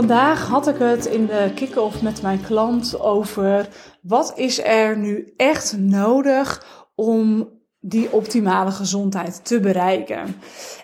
Vandaag had ik het in de kick-off met mijn klant over wat is er nu echt nodig om die optimale gezondheid te bereiken.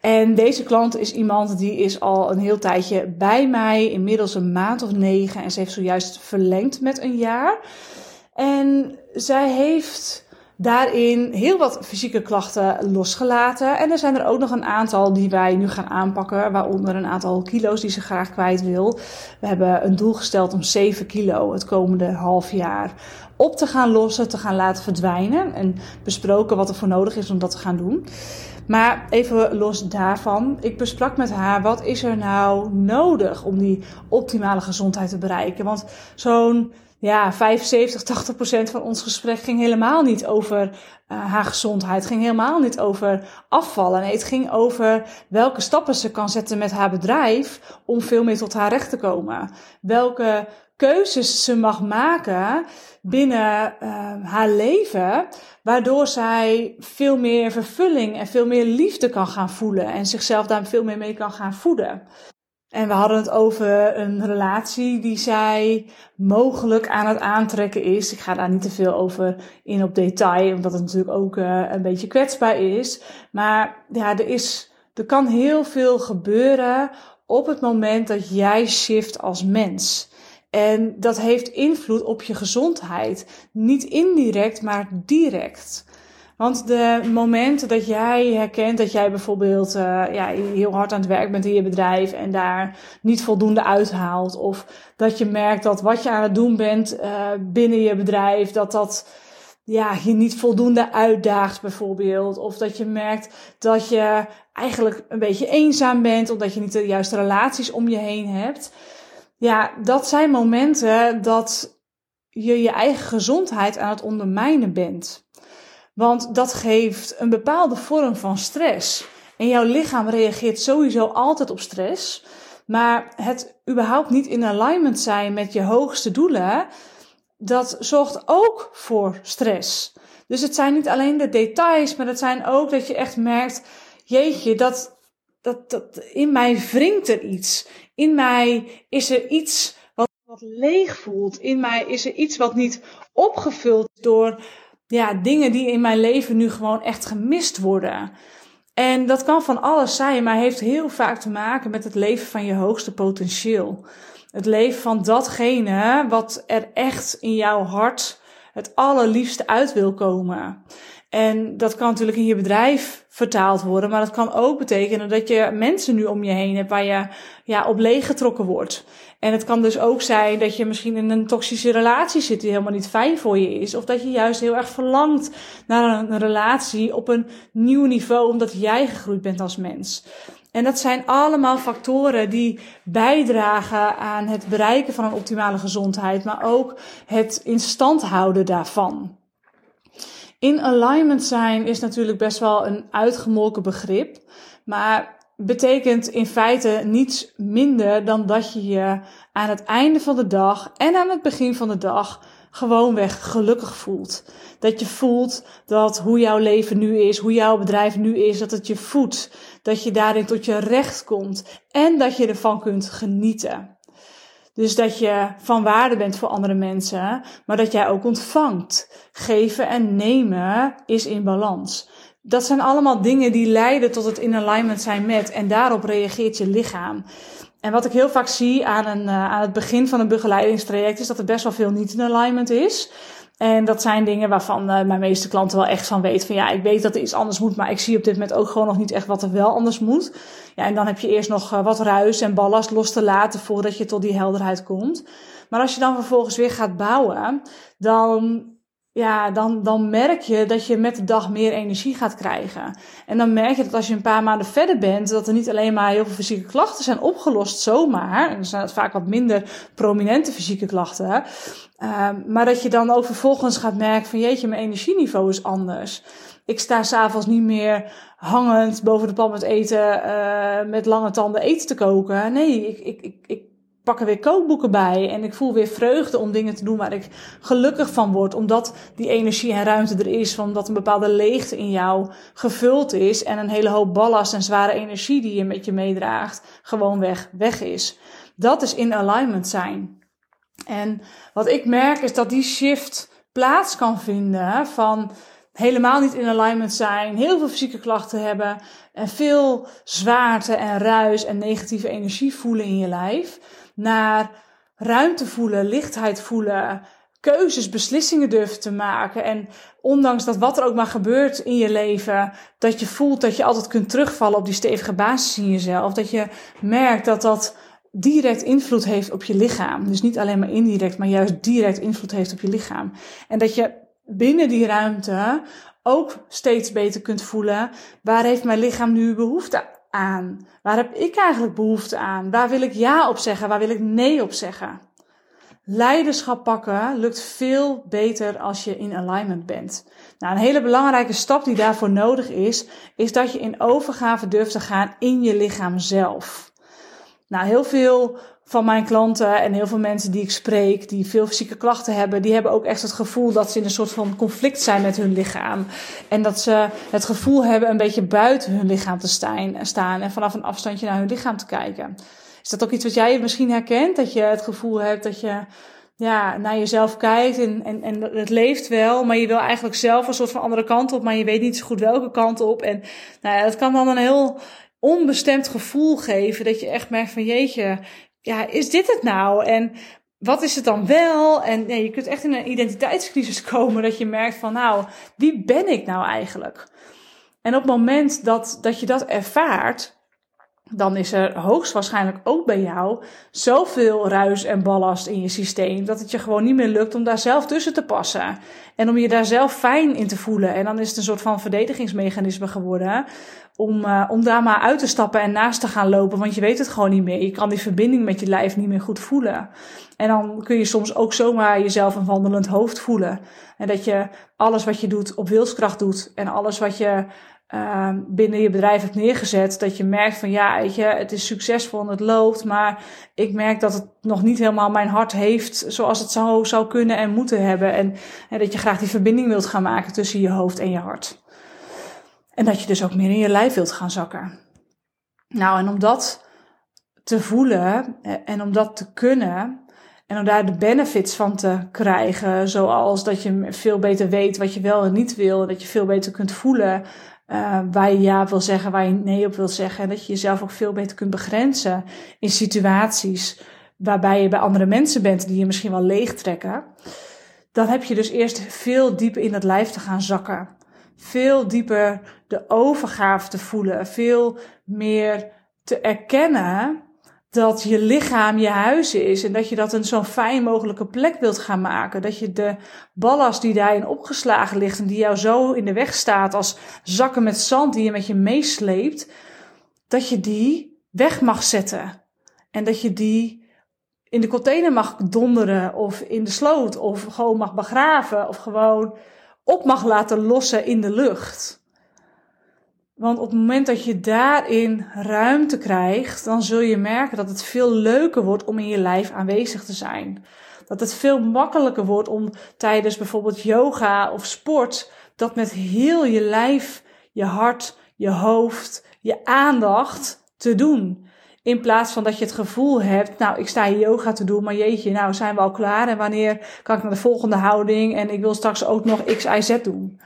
En deze klant is iemand die is al een heel tijdje bij mij, inmiddels een maand of negen en ze heeft zojuist verlengd met een jaar. En zij heeft daarin heel wat fysieke klachten losgelaten. En er zijn er ook nog een aantal die wij nu gaan aanpakken, waaronder een aantal kilo's die ze graag kwijt wil. We hebben een doel gesteld om 7 kilo het komende half jaar op te gaan lossen, te gaan laten verdwijnen. En besproken wat er voor nodig is om dat te gaan doen. Maar even los daarvan, ik besprak met haar wat is er nou nodig om die optimale gezondheid te bereiken. Want zo'n ja, 75, 80 procent van ons gesprek ging helemaal niet over uh, haar gezondheid. Het ging helemaal niet over afvallen. Nee, het ging over welke stappen ze kan zetten met haar bedrijf om veel meer tot haar recht te komen. Welke keuzes ze mag maken binnen uh, haar leven, waardoor zij veel meer vervulling en veel meer liefde kan gaan voelen en zichzelf daar veel meer mee kan gaan voeden. En we hadden het over een relatie die zij mogelijk aan het aantrekken is. Ik ga daar niet te veel over in op detail, omdat het natuurlijk ook uh, een beetje kwetsbaar is. Maar ja, er is, er kan heel veel gebeuren op het moment dat jij shift als mens. En dat heeft invloed op je gezondheid. Niet indirect, maar direct. Want de momenten dat jij herkent dat jij bijvoorbeeld uh, ja, heel hard aan het werk bent in je bedrijf en daar niet voldoende uithaalt. Of dat je merkt dat wat je aan het doen bent uh, binnen je bedrijf, dat dat ja, je niet voldoende uitdaagt bijvoorbeeld. Of dat je merkt dat je eigenlijk een beetje eenzaam bent omdat je niet de juiste relaties om je heen hebt. Ja, dat zijn momenten dat je je eigen gezondheid aan het ondermijnen bent. Want dat geeft een bepaalde vorm van stress. En jouw lichaam reageert sowieso altijd op stress. Maar het überhaupt niet in alignment zijn met je hoogste doelen, dat zorgt ook voor stress. Dus het zijn niet alleen de details, maar het zijn ook dat je echt merkt, jeetje, dat, dat, dat in mij wringt er iets. In mij is er iets wat, wat leeg voelt. In mij is er iets wat niet opgevuld door ja, dingen die in mijn leven nu gewoon echt gemist worden. En dat kan van alles zijn, maar heeft heel vaak te maken met het leven van je hoogste potentieel. Het leven van datgene wat er echt in jouw hart het allerliefste uit wil komen. En dat kan natuurlijk in je bedrijf vertaald worden, maar dat kan ook betekenen dat je mensen nu om je heen hebt waar je ja, op leeggetrokken wordt. En het kan dus ook zijn dat je misschien in een toxische relatie zit die helemaal niet fijn voor je is. Of dat je juist heel erg verlangt naar een relatie op een nieuw niveau omdat jij gegroeid bent als mens. En dat zijn allemaal factoren die bijdragen aan het bereiken van een optimale gezondheid, maar ook het in stand houden daarvan. In alignment zijn is natuurlijk best wel een uitgemolken begrip, maar betekent in feite niets minder dan dat je je aan het einde van de dag en aan het begin van de dag gewoonweg gelukkig voelt. Dat je voelt dat hoe jouw leven nu is, hoe jouw bedrijf nu is, dat het je voedt. Dat je daarin tot je recht komt en dat je ervan kunt genieten. Dus dat je van waarde bent voor andere mensen, maar dat jij ook ontvangt. Geven en nemen is in balans. Dat zijn allemaal dingen die leiden tot het in alignment zijn met en daarop reageert je lichaam. En wat ik heel vaak zie aan, een, uh, aan het begin van een begeleidingstraject is dat er best wel veel niet in alignment is. En dat zijn dingen waarvan uh, mijn meeste klanten wel echt van weten van ja, ik weet dat er iets anders moet, maar ik zie op dit moment ook gewoon nog niet echt wat er wel anders moet. Ja, en dan heb je eerst nog uh, wat ruis en ballast los te laten voordat je tot die helderheid komt. Maar als je dan vervolgens weer gaat bouwen, dan ja, dan, dan merk je dat je met de dag meer energie gaat krijgen. En dan merk je dat als je een paar maanden verder bent, dat er niet alleen maar heel veel fysieke klachten zijn opgelost zomaar. En dan zijn het vaak wat minder prominente fysieke klachten. Uh, maar dat je dan ook vervolgens gaat merken van jeetje, mijn energieniveau is anders. Ik sta s'avonds niet meer hangend boven de pan met eten, uh, met lange tanden eten te koken. Nee, ik, ik, ik pak er weer kookboeken bij en ik voel weer vreugde om dingen te doen waar ik gelukkig van word, omdat die energie en ruimte er is, omdat een bepaalde leegte in jou gevuld is en een hele hoop ballast en zware energie die je met je meedraagt gewoon weg, weg is. Dat is in alignment zijn. En wat ik merk is dat die shift plaats kan vinden van helemaal niet in alignment zijn, heel veel fysieke klachten hebben en veel zwaarte en ruis en negatieve energie voelen in je lijf, naar ruimte voelen, lichtheid voelen, keuzes, beslissingen durven te maken. En ondanks dat wat er ook maar gebeurt in je leven, dat je voelt dat je altijd kunt terugvallen op die stevige basis in jezelf. Dat je merkt dat dat direct invloed heeft op je lichaam. Dus niet alleen maar indirect, maar juist direct invloed heeft op je lichaam. En dat je binnen die ruimte ook steeds beter kunt voelen, waar heeft mijn lichaam nu behoefte aan? Waar heb ik eigenlijk behoefte aan? Waar wil ik ja op zeggen? Waar wil ik nee op zeggen? Leiderschap pakken lukt veel beter als je in alignment bent. Nou, een hele belangrijke stap die daarvoor nodig is, is dat je in overgave durft te gaan in je lichaam zelf. Nou, heel veel van mijn klanten en heel veel mensen die ik spreek, die veel fysieke klachten hebben, die hebben ook echt het gevoel dat ze in een soort van conflict zijn met hun lichaam. En dat ze het gevoel hebben een beetje buiten hun lichaam te staan en vanaf een afstandje naar hun lichaam te kijken. Is dat ook iets wat jij misschien herkent? Dat je het gevoel hebt dat je ja, naar jezelf kijkt en, en, en het leeft wel, maar je wil eigenlijk zelf een soort van andere kant op, maar je weet niet zo goed welke kant op. En nou ja, dat kan dan een heel onbestemd gevoel geven, dat je echt merkt van jeetje, ja, is dit het nou? En wat is het dan wel? En ja, je kunt echt in een identiteitscrisis komen dat je merkt van nou, wie ben ik nou eigenlijk? En op het moment dat, dat je dat ervaart, dan is er hoogstwaarschijnlijk ook bij jou zoveel ruis en ballast in je systeem dat het je gewoon niet meer lukt om daar zelf tussen te passen. En om je daar zelf fijn in te voelen. En dan is het een soort van verdedigingsmechanisme geworden om, uh, om daar maar uit te stappen en naast te gaan lopen, want je weet het gewoon niet meer. Je kan die verbinding met je lijf niet meer goed voelen. En dan kun je soms ook zomaar jezelf een wandelend hoofd voelen. En dat je alles wat je doet op wilskracht doet en alles wat je uh, binnen je bedrijf hebt neergezet, dat je merkt van ja, weet je, het is succesvol en het loopt, maar ik merk dat het nog niet helemaal mijn hart heeft zoals het zou, zou kunnen en moeten hebben. En, en dat je graag die verbinding wilt gaan maken tussen je hoofd en je hart. En dat je dus ook meer in je lijf wilt gaan zakken. Nou, en om dat te voelen eh, en om dat te kunnen en om daar de benefits van te krijgen, zoals dat je veel beter weet wat je wel en niet wil, dat je veel beter kunt voelen uh, waar je ja wil zeggen, waar je nee op wil zeggen, en dat je jezelf ook veel beter kunt begrenzen in situaties waarbij je bij andere mensen bent die je misschien wel leegtrekken, dan heb je dus eerst veel dieper in het lijf te gaan zakken. Veel dieper de overgave te voelen, veel meer te erkennen dat je lichaam je huis is en dat je dat een zo fijn mogelijke plek wilt gaan maken. Dat je de ballast die daarin opgeslagen ligt en die jou zo in de weg staat als zakken met zand die je met je meesleept, dat je die weg mag zetten. En dat je die in de container mag donderen of in de sloot of gewoon mag begraven of gewoon op mag laten lossen in de lucht. Want op het moment dat je daarin ruimte krijgt, dan zul je merken dat het veel leuker wordt om in je lijf aanwezig te zijn. Dat het veel makkelijker wordt om tijdens bijvoorbeeld yoga of sport dat met heel je lijf, je hart, je hoofd, je aandacht te doen. In plaats van dat je het gevoel hebt, nou, ik sta hier yoga te doen, maar jeetje, nou zijn we al klaar en wanneer kan ik naar de volgende houding en ik wil straks ook nog X, Y, Z doen.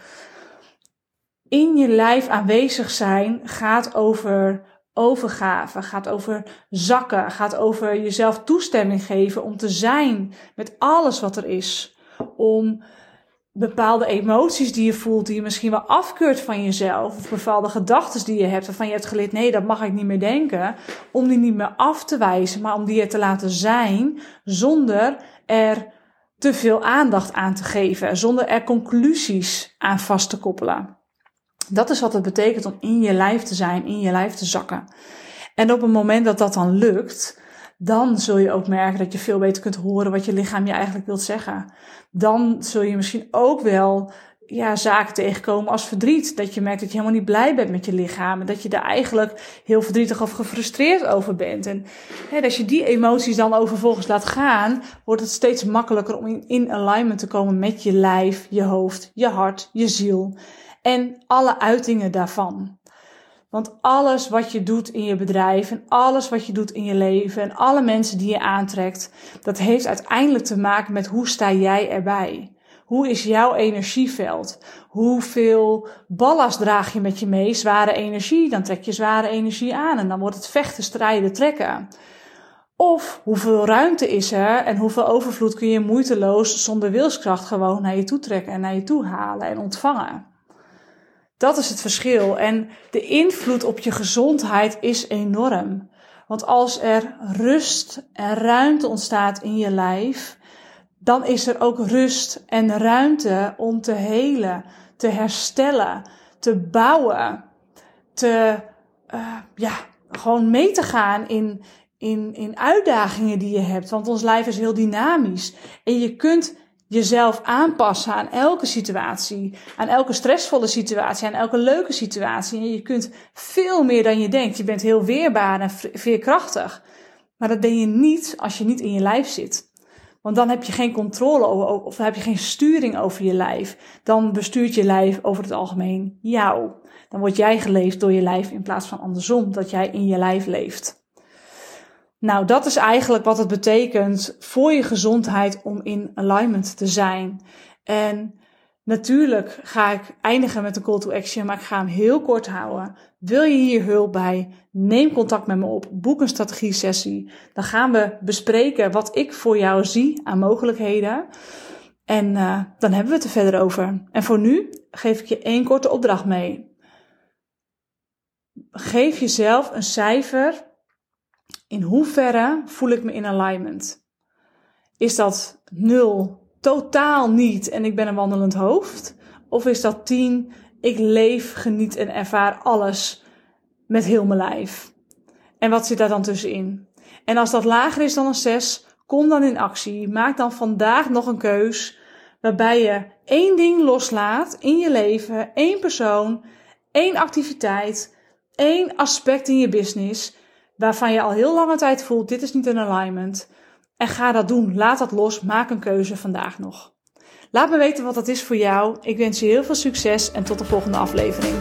In je lijf aanwezig zijn gaat over overgave, gaat over zakken, gaat over jezelf toestemming geven om te zijn met alles wat er is. Om bepaalde emoties die je voelt, die je misschien wel afkeurt van jezelf, of bepaalde gedachten die je hebt, waarvan je hebt geleerd, nee, dat mag ik niet meer denken, om die niet meer af te wijzen, maar om die er te laten zijn, zonder er te veel aandacht aan te geven, zonder er conclusies aan vast te koppelen. Dat is wat het betekent om in je lijf te zijn, in je lijf te zakken. En op het moment dat dat dan lukt, dan zul je ook merken dat je veel beter kunt horen wat je lichaam je eigenlijk wilt zeggen. Dan zul je misschien ook wel ja, zaken tegenkomen als verdriet. Dat je merkt dat je helemaal niet blij bent met je lichaam. En dat je daar eigenlijk heel verdrietig of gefrustreerd over bent. En hè, als je die emoties dan over vervolgens laat gaan, wordt het steeds makkelijker om in alignment te komen met je lijf, je hoofd, je hart, je ziel. En alle uitingen daarvan. Want alles wat je doet in je bedrijf en alles wat je doet in je leven en alle mensen die je aantrekt, dat heeft uiteindelijk te maken met hoe sta jij erbij? Hoe is jouw energieveld? Hoeveel ballast draag je met je mee? Zware energie, dan trek je zware energie aan en dan wordt het vechten, strijden, trekken. Of hoeveel ruimte is er en hoeveel overvloed kun je moeiteloos zonder wilskracht gewoon naar je toe trekken en naar je toe halen en ontvangen. Dat is het verschil. En de invloed op je gezondheid is enorm. Want als er rust en ruimte ontstaat in je lijf, dan is er ook rust en ruimte om te helen, te herstellen, te bouwen, te, uh, ja, gewoon mee te gaan in, in, in uitdagingen die je hebt. Want ons lijf is heel dynamisch. En je kunt jezelf aanpassen aan elke situatie, aan elke stressvolle situatie, aan elke leuke situatie. En je kunt veel meer dan je denkt. Je bent heel weerbaar en veerkrachtig. Maar dat ben je niet als je niet in je lijf zit. Want dan heb je geen controle over, of heb je geen sturing over je lijf. Dan bestuurt je lijf over het algemeen jou. Dan word jij geleefd door je lijf in plaats van andersom, dat jij in je lijf leeft. Nou, dat is eigenlijk wat het betekent voor je gezondheid om in alignment te zijn. En natuurlijk ga ik eindigen met een call to action, maar ik ga hem heel kort houden. Wil je hier hulp bij? Neem contact met me op. Boek een strategie sessie. Dan gaan we bespreken wat ik voor jou zie aan mogelijkheden. En uh, dan hebben we het er verder over. En voor nu geef ik je één korte opdracht mee. Geef jezelf een cijfer in hoeverre voel ik me in alignment? Is dat 0, totaal niet en ik ben een wandelend hoofd? Of is dat 10, ik leef, geniet en ervaar alles met heel mijn lijf? En wat zit daar dan tussenin? En als dat lager is dan een 6, kom dan in actie. Maak dan vandaag nog een keus waarbij je één ding loslaat in je leven, één persoon, één activiteit, één aspect in je business waarvan je al heel lange tijd voelt, dit is niet een alignment. En ga dat doen. Laat dat los. Maak een keuze vandaag nog. Laat me weten wat dat is voor jou. Ik wens je heel veel succes en tot de volgende aflevering.